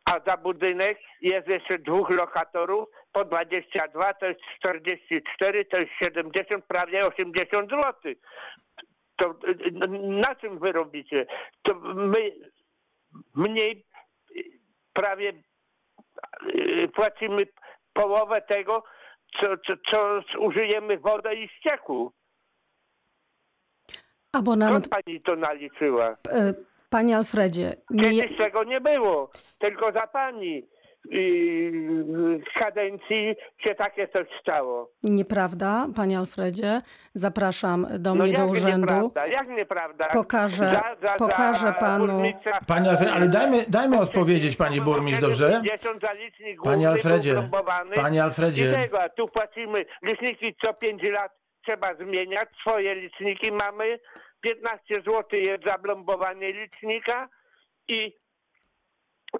A za budynek jest jeszcze dwóch lokatorów po 22, to jest 44, to jest 70, prawie 80 zł. To na czym wy robicie? To my mniej prawie y, płacimy połowę tego, co, co, co użyjemy wodę i ścieku. Abonament, Skąd pani to naliczyła? Panie Alfredzie, nie, Kiedyś tego nie było, tylko za pani yy, kadencji się takie coś stało. nieprawda, panie Alfredzie. Zapraszam do No mnie do urzędu. nieprawda, jak nieprawda? Pokażę- pokażę panu- burmistrza- Panie Alfredzie, ale dajmy, dajmy odpowiedzieć pani burmistrz, dobrze? 50 za licznik Panie Alfredzie, panie Alfredzie, tu płacimy liczniki co 5 lat trzeba zmieniać. Swoje liczniki mamy. 15 zł jest zablombowanie licznika i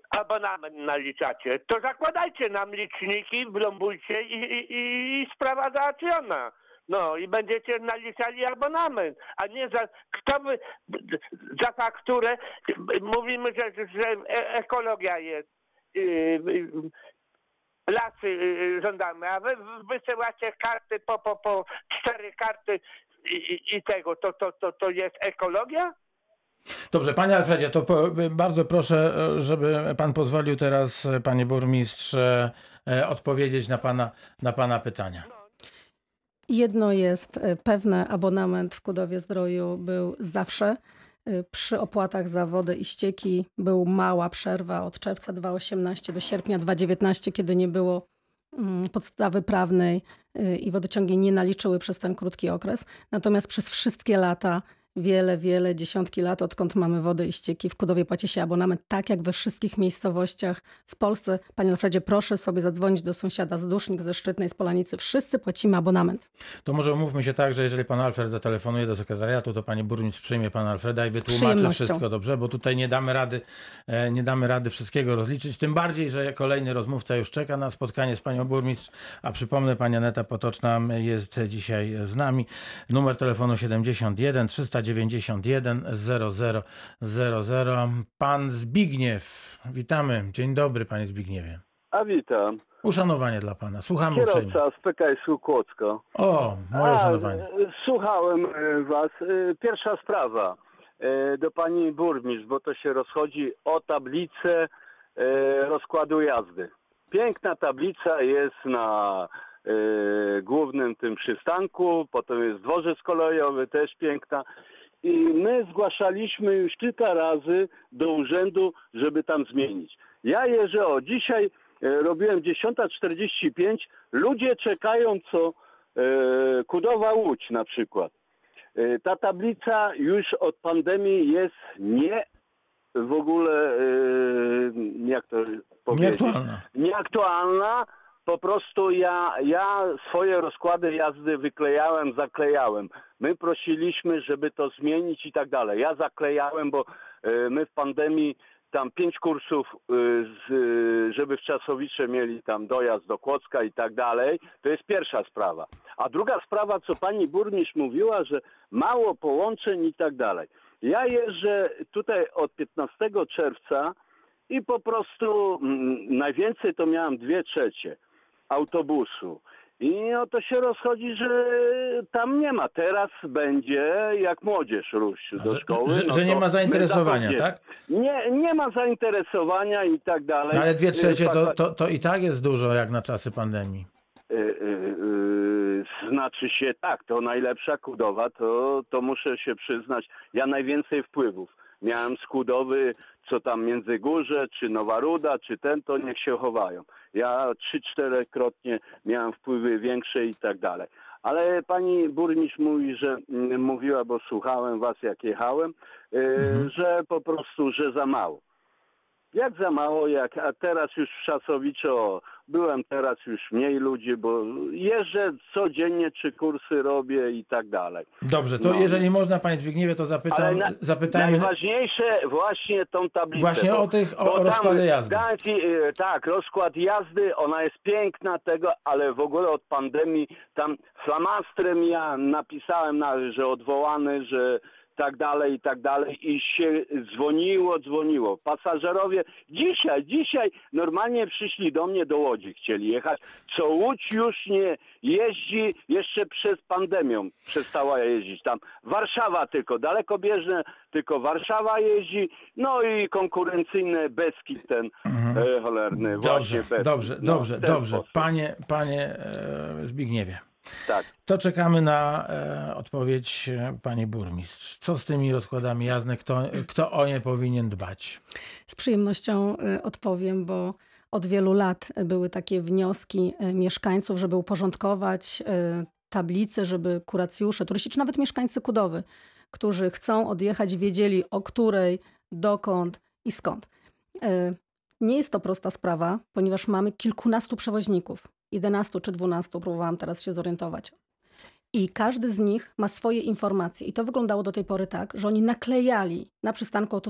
abonament naliczacie. To zakładajcie nam liczniki, blombujcie i, i, i, sprawa załatwiona. No i będziecie naliczali abonament, a nie za kto by za fakturę mówimy, że, że e- ekologia jest. Yy, yy, lasy yy, żądamy, a wy wysyłacie karty po, po, po cztery karty i, i, tego, to, to, to, to jest ekologia? Dobrze, panie Alfredzie, to po, bardzo proszę, e, żeby pan pozwolił teraz, e, panie burmistrz, e, odpowiedzieć na pana, na pana pytania. Jedno jest pewne, abonament w Kudowie Zdroju był zawsze. Przy opłatach za wodę i ścieki był mała przerwa od czerwca 2018 do sierpnia 2019, kiedy nie było podstawy prawnej y, i wodociągi nie naliczyły przez ten krótki okres. Natomiast przez wszystkie lata, wiele, wiele, dziesiątki lat, odkąd mamy wodę i ścieki, w Kudowie płaci się abonament tak jak we wszystkich miejscowościach w Polsce. Panie Alfredzie, proszę sobie zadzwonić do sąsiada z Dusznik, ze Szczytnej, z Polanicy. Wszyscy płacimy abonament. To może umówmy się tak, że jeżeli pan Alfred zatelefonuje do sekretariatu, to pani burmistrz przyjmie pana Alfreda i wytłumaczy wszystko dobrze, bo tutaj nie damy rady, e, nie damy rady wszystkiego rozliczyć. Tym bardziej, że kolejny rozmówca już czeka na spotkanie z panią burmistrz, a przypomnę, pani Aneta Potoczna jest dzisiaj z nami. Numer telefonu 71 391 0000. Pan Zbigniew, witamy. Dzień dobry, panie Zbigniewie. A witam. Uszanowanie dla pana. Słuchamy uprzejmie. Kierowca z PKS-u Kłodzko. O, moje A, uszanowanie. e, Słuchałem e, was. E, Pierwsza sprawa. do pani burmistrz, bo to się rozchodzi o tablicę rozkładu jazdy. Piękna tablica jest na głównym tym przystanku, potem jest dworzec kolejowy, też piękna. I my zgłaszaliśmy już kilka razy do urzędu, żeby tam zmienić. Ja jeżdżę, o dzisiaj e, robiłem 10.45, ludzie czekają co e, Kudowa Łódź na przykład. E, Ta tablica już od pandemii jest nie w ogóle, e, jak to powiedzieć, Nieaktualna. nieaktualna. Po prostu ja, ja swoje rozkłady jazdy wyklejałem, zaklejałem. My prosiliśmy, żeby to zmienić i tak dalej. Ja zaklejałem, bo e, my w pandemii tam pięć kursów, e, e, żeby w Czasowicze mieli tam dojazd do Kłodzka i tak dalej. To jest pierwsza sprawa. A druga sprawa, co pani burmistrz mówiła, że mało połączeń i tak dalej. Ja jeżdżę tutaj od 15 czerwca i po prostu mm, najwięcej to miałem dwie trzecie autobusu. I o to się rozchodzi, że tam nie ma. Teraz będzie jak młodzież rusz do Że, szkoły. że, no że nie ma zainteresowania, tak? Nie, nie ma zainteresowania i tak dalej. No ale dwie trzecie to, to, to i tak jest dużo jak na czasy pandemii. Y, y, y, Znaczy się tak, to najlepsza Kudowa, to, to muszę się przyznać, ja najwięcej wpływów miałem z Kudowy, co tam Międzygórze, czy Nowa Ruda, czy ten, to niech się chowają. Ja trzy, czterokrotnie miałem wpływy większe i tak dalej. Ale pani burmistrz mówi, że mm, mówiła, bo słuchałem was jak jechałem, y, że po prostu, że za mało. Jak za mało, jak, a teraz już w Szasowiczo byłem teraz już mniej ludzi, bo jeżdżę codziennie, czy kursy robię i tak dalej. Dobrze, to No. jeżeli można, panie Zbigniewie, to zapytam, na, zapytajmy najważniejsze właśnie tą tablicę. właśnie bo- o tych, o rozkłady jazdy. ci, y, tak, rozkład jazdy, ona jest piękna tego, ale w ogóle od pandemii tam flamastrem ja napisałem, na, że odwołany, że tak dalej i tak dalej i się dzwoniło, dzwoniło. Pasażerowie dzisiaj, dzisiaj normalnie przyszli do mnie do Łodzi, chcieli jechać, co Łódź już nie jeździ jeszcze przed pandemią, przestała jeździć tam. Warszawa tylko, dalekobieżne tylko Warszawa jeździ, no i konkurencyjne Beskid ten e, cholerny, Dobrze, właśnie Beskid. dobrze, No, dobrze, dobrze. sposób. Panie, panie e, Zbigniewie, Tak. to czekamy na e, odpowiedź e, pani burmistrz. Co z tymi rozkładami jazdy? Kto, kto o nie powinien dbać? Z przyjemnością y, odpowiem, bo od wielu lat były takie wnioski y, mieszkańców, żeby uporządkować tablice, żeby kuracjusze, turyści, czy nawet mieszkańcy Kudowy, którzy chcą odjechać, wiedzieli o której, dokąd i skąd. Nie jest to prosta sprawa, ponieważ mamy kilkunastu przewoźników, 11 czy 12, próbowałam teraz się zorientować. I każdy z nich ma swoje informacje. I to wyglądało do tej pory tak, że oni naklejali na przystanku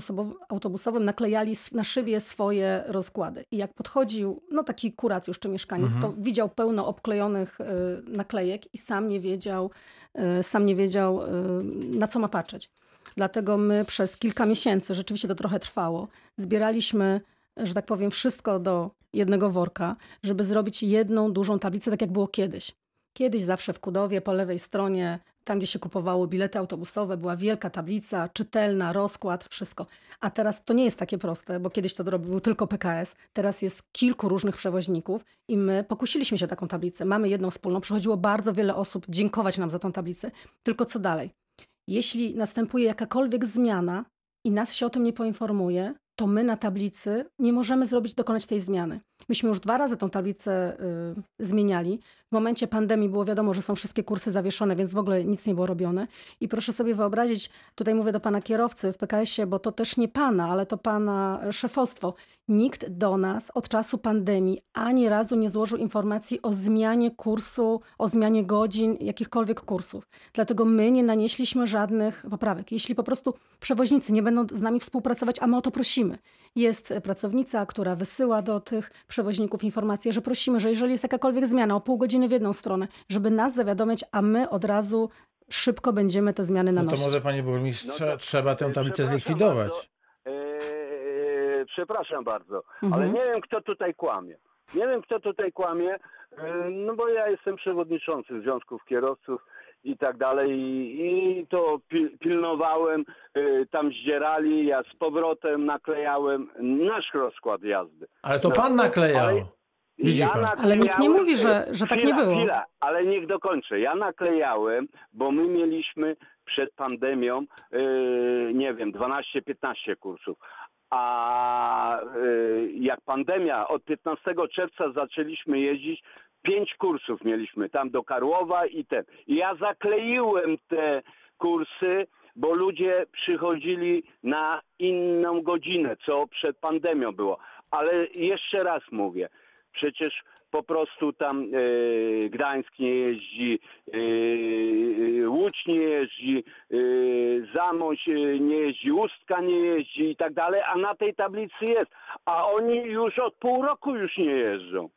autobusowym, naklejali na szybie swoje rozkłady. I jak podchodził no taki kuracjusz czy mieszkaniec, to widział pełno obklejonych y, naklejek i sam nie wiedział, y, sam nie wiedział y, na co ma patrzeć. Dlatego my przez kilka miesięcy, rzeczywiście to trochę trwało, zbieraliśmy, że tak powiem, wszystko do jednego worka, żeby zrobić jedną dużą tablicę, tak jak było kiedyś. Kiedyś zawsze w Kudowie po lewej stronie, tam gdzie się kupowało bilety autobusowe, była wielka tablica, czytelna, rozkład, wszystko. A teraz to nie jest takie proste, bo kiedyś to robił tylko PKS, teraz jest kilku różnych przewoźników i my pokusiliśmy się taką tablicę. Mamy jedną wspólną, przychodziło bardzo wiele osób dziękować nam za tą tablicę. Tylko co dalej? Jeśli następuje jakakolwiek zmiana i nas się o tym nie poinformuje, to my na tablicy nie możemy zrobić, dokonać tej zmiany. Myśmy już dwa razy tą tablicę y, zmieniali. W momencie pandemii było wiadomo, że są wszystkie kursy zawieszone, więc w ogóle nic nie było robione. I proszę sobie wyobrazić, tutaj mówię do pana kierowcy w PKS-ie, bo to też nie pana, ale to pana szefostwo. Nikt do nas od czasu pandemii ani razu nie złożył informacji o zmianie kursu, o zmianie godzin, jakichkolwiek kursów. Dlatego my nie nanieśliśmy żadnych poprawek. Jeśli po prostu przewoźnicy nie będą z nami współpracować, a my o to prosimy. Jest pracownica, która wysyła do tych przewoźników informację, że prosimy, że jeżeli jest jakakolwiek zmiana o pół godziny w jedną stronę, żeby nas zawiadomiać, a my od razu szybko będziemy te zmiany No to nanosić. może, panie burmistrz, No trzeba tę e, tablicę przepraszam zlikwidować. bardzo, e, przepraszam bardzo, Mhm. ale nie wiem, kto tutaj kłamie. Nie wiem, kto tutaj kłamie, e, no bo ja jestem przewodniczący Związków Kierowców i tak dalej i, i to pil, pilnowałem, y, tam zdzierali, ja z powrotem naklejałem nasz rozkład jazdy. Ale to No, pan naklejał. ale- Ja pan. Ale nikt nie mówi, że- że tak nie Chwila, było. Chwila, ale niech dokończę. Ja naklejałem, bo my mieliśmy przed pandemią, yy, nie wiem, 12-15 kursów. A yy, jak pandemia, od 15 czerwca zaczęliśmy jeździć, pięć kursów mieliśmy tam do Karłowa i ten. Ja zakleiłem te kursy, bo ludzie przychodzili na inną godzinę, co przed pandemią było. Ale jeszcze raz mówię, przecież po prostu tam e, Gdańsk nie jeździ, e, Łódź nie jeździ, e, Zamość nie jeździ, Ustka nie jeździ i tak dalej, a na tej tablicy jest. A oni już od pół roku już nie jeżdżą.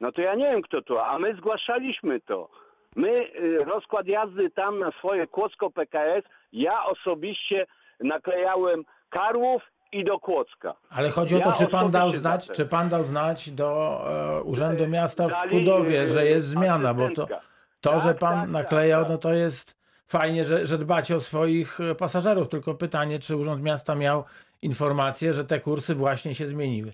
No to ja nie wiem kto to, a my zgłaszaliśmy to. My y, rozkład jazdy tam na swoje Kłodzko PKS, ja osobiście naklejałem Karłów i do Kłodzka. Ale chodzi o to, Ja czy pan dał znać, czy pan dał znać do e, Urzędu Miasta w Skudowie, że jest zmiana, bo to, to Tak, że pan tak, naklejał, tak, no to jest fajnie, że, że dbacie o swoich e, pasażerów, tylko pytanie, czy Urząd Miasta miał informację, że te kursy właśnie się zmieniły.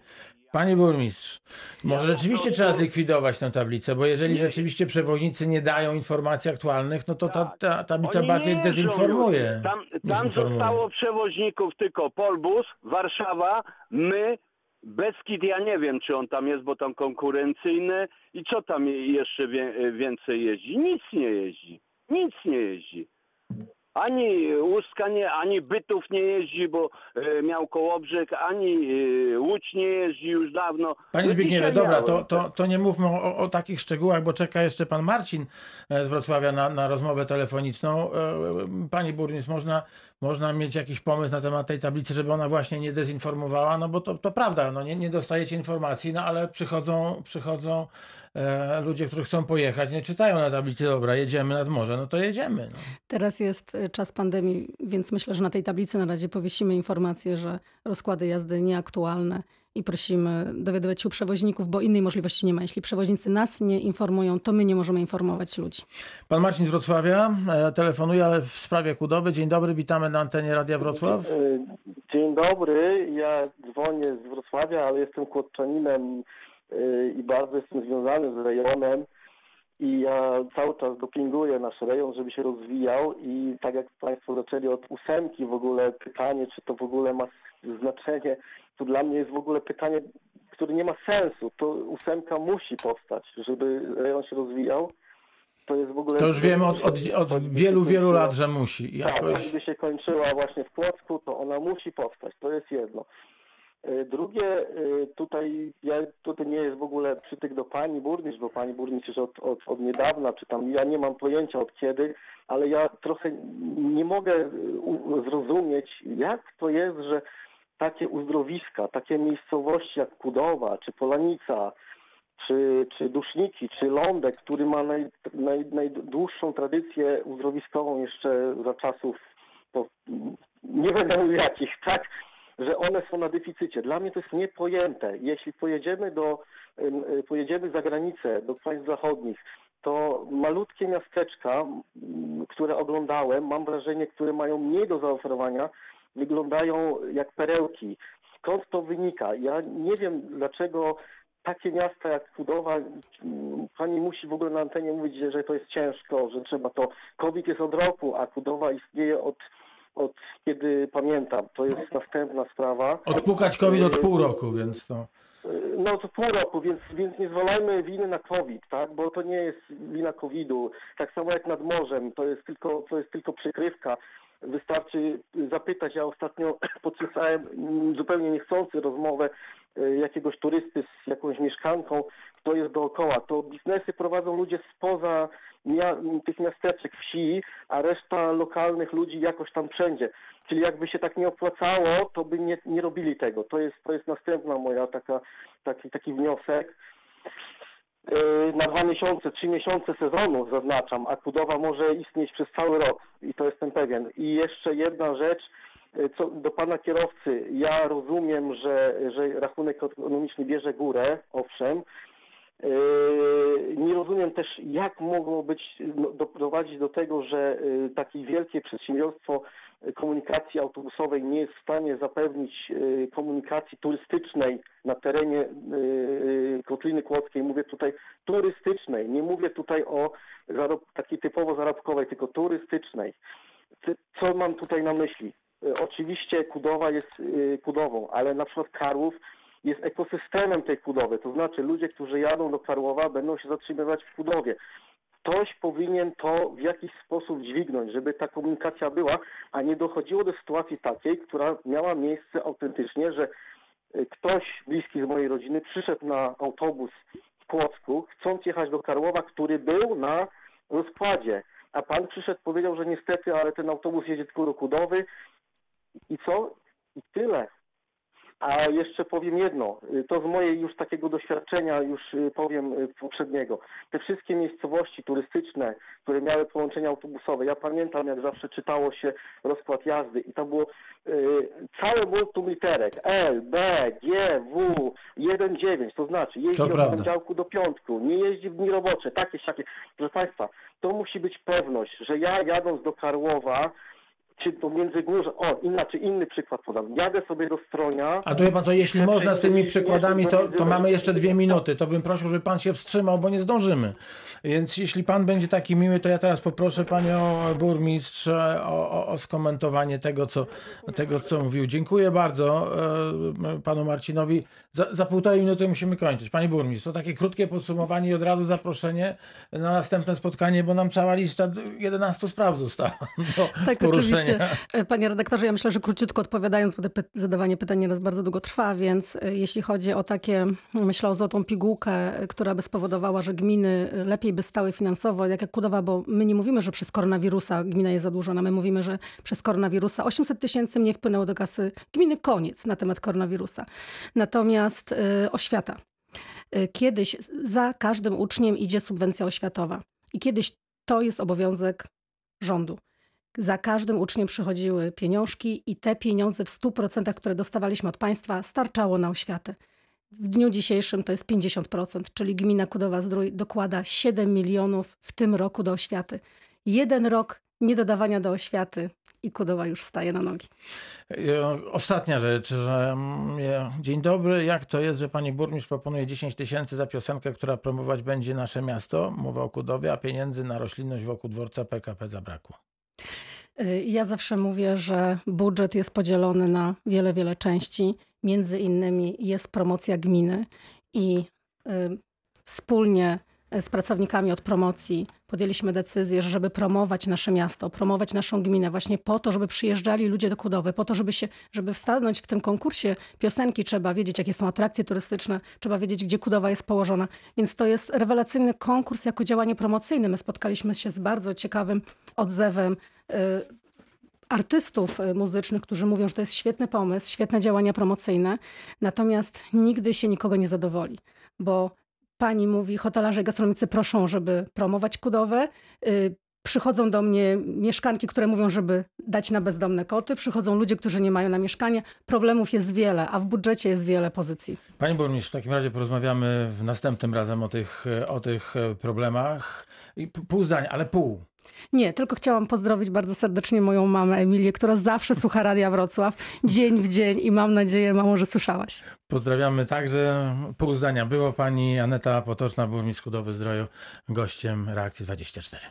Panie burmistrz, może rzeczywiście trzeba zlikwidować tę tablicę, bo jeżeli rzeczywiście przewoźnicy nie dają informacji aktualnych, no to ta, Tak. ta tablica Oni bardziej nie dezinformuje. Tam, niż tam informuje. zostało przewoźników tylko Polbus, Warszawa, my, Beskid, ja nie wiem, czy on tam jest, bo tam konkurencyjny i co tam jeszcze wie, więcej jeździ? Nic nie jeździ. Nic nie jeździ. Ani Ustka nie, ani Bytów nie jeździ, bo e, miał Kołobrzeg, ani e, Łódź nie jeździ już dawno. Panie No Zbigniewie, dobra, to, to, to nie mówmy o, o takich szczegółach, bo czeka jeszcze pan Marcin e, z Wrocławia na, na rozmowę telefoniczną. E, Pani burmistrz, można, można mieć jakiś pomysł na temat tej tablicy, żeby ona właśnie nie dezinformowała, no bo to, to prawda, no nie, nie dostajecie informacji, no ale przychodzą, przychodzą e, ludzie, którzy chcą pojechać, nie czytają na tablicy, dobra, jedziemy nad morze, no to jedziemy. No. Teraz jest y, czas pandemii, więc myślę, że na tej tablicy na razie powiesimy informację, że rozkłady jazdy nieaktualne i prosimy dowiadywać się u przewoźników, bo innej możliwości nie ma. Jeśli przewoźnicy nas nie informują, to my nie możemy informować ludzi. Pan Marcin z Wrocławia e, telefonuje, ale w sprawie Kudowy. Dzień dobry, witamy na antenie Radia Wrocław. E, Dzień dobry, ja dzwonię z Wrocławia, ale jestem kłodczaninem e, i bardzo jestem związany z rejonem i ja cały czas dopinguję nasz rejon, żeby się rozwijał i tak jak Państwo zaczęli od ósemki w ogóle pytanie, czy to w ogóle ma znaczenie, to dla mnie jest w ogóle pytanie, które nie ma sensu. To ósemka musi powstać, żeby rejon się rozwijał. To jest w ogóle... To już wiemy od, od, od wielu, wielu lat, że musi. Tak, Jakoś... gdyby się kończyła właśnie w Płocku, to ona musi powstać. To jest jedno. E, Drugie, e, tutaj ja tutaj nie jest w ogóle przytyk do pani burmistrz, bo pani burmistrz już od, od, od niedawna, czy tam ja nie mam pojęcia od kiedy, ale ja trochę nie mogę e, zrozumieć, jak to jest, że takie uzdrowiska, takie miejscowości jak Kudowa, czy Polanica, czy, czy Duszniki, czy Lądek, który ma naj, naj, najdłuższą tradycję uzdrowiskową jeszcze za czasów, po, nie będę jakich, tak, że one są na deficycie. Dla mnie to jest niepojęte. Jeśli pojedziemy do, pojedziemy za granicę, do państw zachodnich, to malutkie miasteczka, które oglądałem, mam wrażenie, które mają mniej do zaoferowania, wyglądają jak perełki. Skąd to wynika? Ja nie wiem, dlaczego takie miasta jak Kudowa, mm, pani musi w ogóle na antenie mówić, że- że to jest ciężko, że trzeba to. COVID jest od roku, a Kudowa istnieje od, od kiedy pamiętam. To jest następna sprawa. Odpukać COVID od pół roku, więc to. No to pół roku, więc, więc nie zwalajmy winy na COVID, tak? Bo to nie jest wina COVID-u. Tak samo jak nad morzem, to jest tylko, to jest tylko przykrywka. Wystarczy zapytać, ja ostatnio podsłuchałem mm, zupełnie niechcący rozmowę e, jakiegoś turysty z jakąś mieszkanką, kto jest dookoła. To biznesy prowadzą ludzie spoza mia- tych miasteczek, wsi, a reszta lokalnych ludzi jakoś tam wszędzie. Czyli jakby się tak nie opłacało, to by nie, nie robili tego. To jest, to jest następna moja taka, taki, taki wniosek. Yy, Na dwa miesiące, trzy miesiące sezonu zaznaczam, a budowa może istnieć przez cały rok i to jestem pewien. I jeszcze jedna rzecz, yy, co do pana kierowcy. Ja rozumiem, że, że rachunek ekonomiczny bierze górę, owszem, Yy, Nie rozumiem też, jak mogło być, no, doprowadzić do tego, że takie wielkie przedsiębiorstwo komunikacji autobusowej nie jest w stanie zapewnić yy, komunikacji turystycznej na terenie yy, Kotliny Kłodzkiej. Mówię tutaj turystycznej, nie mówię tutaj o takiej typowo zarobkowej, tylko turystycznej. Ty- Co mam tutaj na myśli? Oczywiście Kudowa jest Kudową, ale na przykład Karłów jest ekosystemem tej Kudowy. To znaczy ludzie, którzy jadą do Karłowa będą się zatrzymywać w Kudowie. Ktoś powinien to w jakiś sposób dźwignąć, żeby ta komunikacja była, a nie dochodziło do sytuacji takiej, która miała miejsce autentycznie, że y, ktoś bliski z mojej rodziny przyszedł na autobus w Kłodzku, chcąc jechać do Karłowa, który był na rozkładzie, a pan przyszedł, powiedział, że niestety, ale ten autobus jedzie tylko do Kudowy i co? I tyle. A jeszcze powiem jedno, to z mojej już takiego doświadczenia, już y, powiem y, poprzedniego. Te wszystkie miejscowości turystyczne, które miały połączenia autobusowe, ja pamiętam jak zawsze czytało się rozkład jazdy i tam było y, całe multum literek L, B, G, W, 1, 9, to znaczy jeździ To od prawda. poniedziałku do piątku, nie jeździ w dni robocze, takie, siakie. Proszę Państwa, to musi być pewność, że ja jadąc do Karłowa, czy do Międzygórza, o inaczej, inny przykład podam, jadę sobie do Stronia, A to wie pan co, jeśli można z tymi przykładami, to, to mamy jeszcze dwie minuty. To bym prosił, żeby pan się wstrzymał, bo nie zdążymy. Więc jeśli pan będzie taki miły, to ja teraz poproszę panią burmistrz o, o, o skomentowanie tego co, tego, co mówił. Dziękuję bardzo e, panu Marcinowi. Za, za półtorej minuty musimy kończyć. Pani burmistrz, to takie krótkie podsumowanie i od razu zaproszenie na następne spotkanie, bo nam cała lista 11 spraw została Tak, poruszenia. Oczywiście. E, Panie redaktorze, ja myślę, że króciutko odpowiadając, bo py- zadawanie pytań nieraz bardzo długo trwa, więc e, jeśli chodzi o takie, myślę o złotą pigułkę, która by spowodowała, że gminy e, lepiej by stały finansowo, jak jak Kudowa, bo my nie mówimy, że przez koronawirusa gmina jest zadłużona, my mówimy, że przez koronawirusa 800 tysięcy mniej wpłynęło do kasy gminy, koniec na temat koronawirusa. Natomiast e, oświata. E, Kiedyś za każdym uczniem idzie subwencja oświatowa i kiedyś to jest obowiązek rządu. Za każdym uczniem przychodziły pieniążki i te pieniądze w 100%, które dostawaliśmy od państwa, starczało na oświatę. W dniu dzisiejszym to jest 50%, czyli gmina Kudowa-Zdrój dokłada 7 milionów w tym roku do oświaty. Jeden rok niedodawania do oświaty i Kudowa już staje na nogi. E, Ostatnia rzecz, że mm, dzień dobry, jak to jest, że pani burmistrz proponuje 10 tysięcy za piosenkę, która promować będzie nasze miasto, mowa o Kudowie, a pieniędzy na roślinność wokół dworca PKP zabrakło. Y, Ja zawsze mówię, że budżet jest podzielony na wiele, wiele części. Między innymi jest promocja gminy i y, wspólnie z pracownikami od promocji podjęliśmy decyzję, że żeby promować nasze miasto, promować naszą gminę właśnie po to, żeby przyjeżdżali ludzie do Kudowy, po to, żeby się, żeby wstanąć w tym konkursie piosenki, trzeba wiedzieć, jakie są atrakcje turystyczne, trzeba wiedzieć, gdzie Kudowa jest położona. Więc to jest rewelacyjny konkurs jako działanie promocyjne. My spotkaliśmy się z bardzo ciekawym odzewem y, artystów y, muzycznych, którzy mówią, że to jest świetny pomysł, świetne działania promocyjne, natomiast nigdy się nikogo nie zadowoli, bo pani mówi, hotelarze i gastronomicy proszą, żeby promować Kudowę, y, Przychodzą do mnie mieszkanki, które mówią, żeby dać na bezdomne koty. Przychodzą ludzie, którzy nie mają na mieszkanie. Problemów jest wiele, a w budżecie jest wiele pozycji. Pani burmistrz, w takim razie porozmawiamy następnym razem o tych, o tych e, problemach. I pół zdania, ale pół. Nie, tylko chciałam pozdrowić bardzo serdecznie moją mamę Emilię, która zawsze słucha Radia Wrocław dzień w dzień i mam nadzieję, mamo, że słyszałaś. Pozdrawiamy także. Pół zdania. Było pani Aneta Potoczna, burmistrz Kudowy Zdroju, gościem Reakcji 24.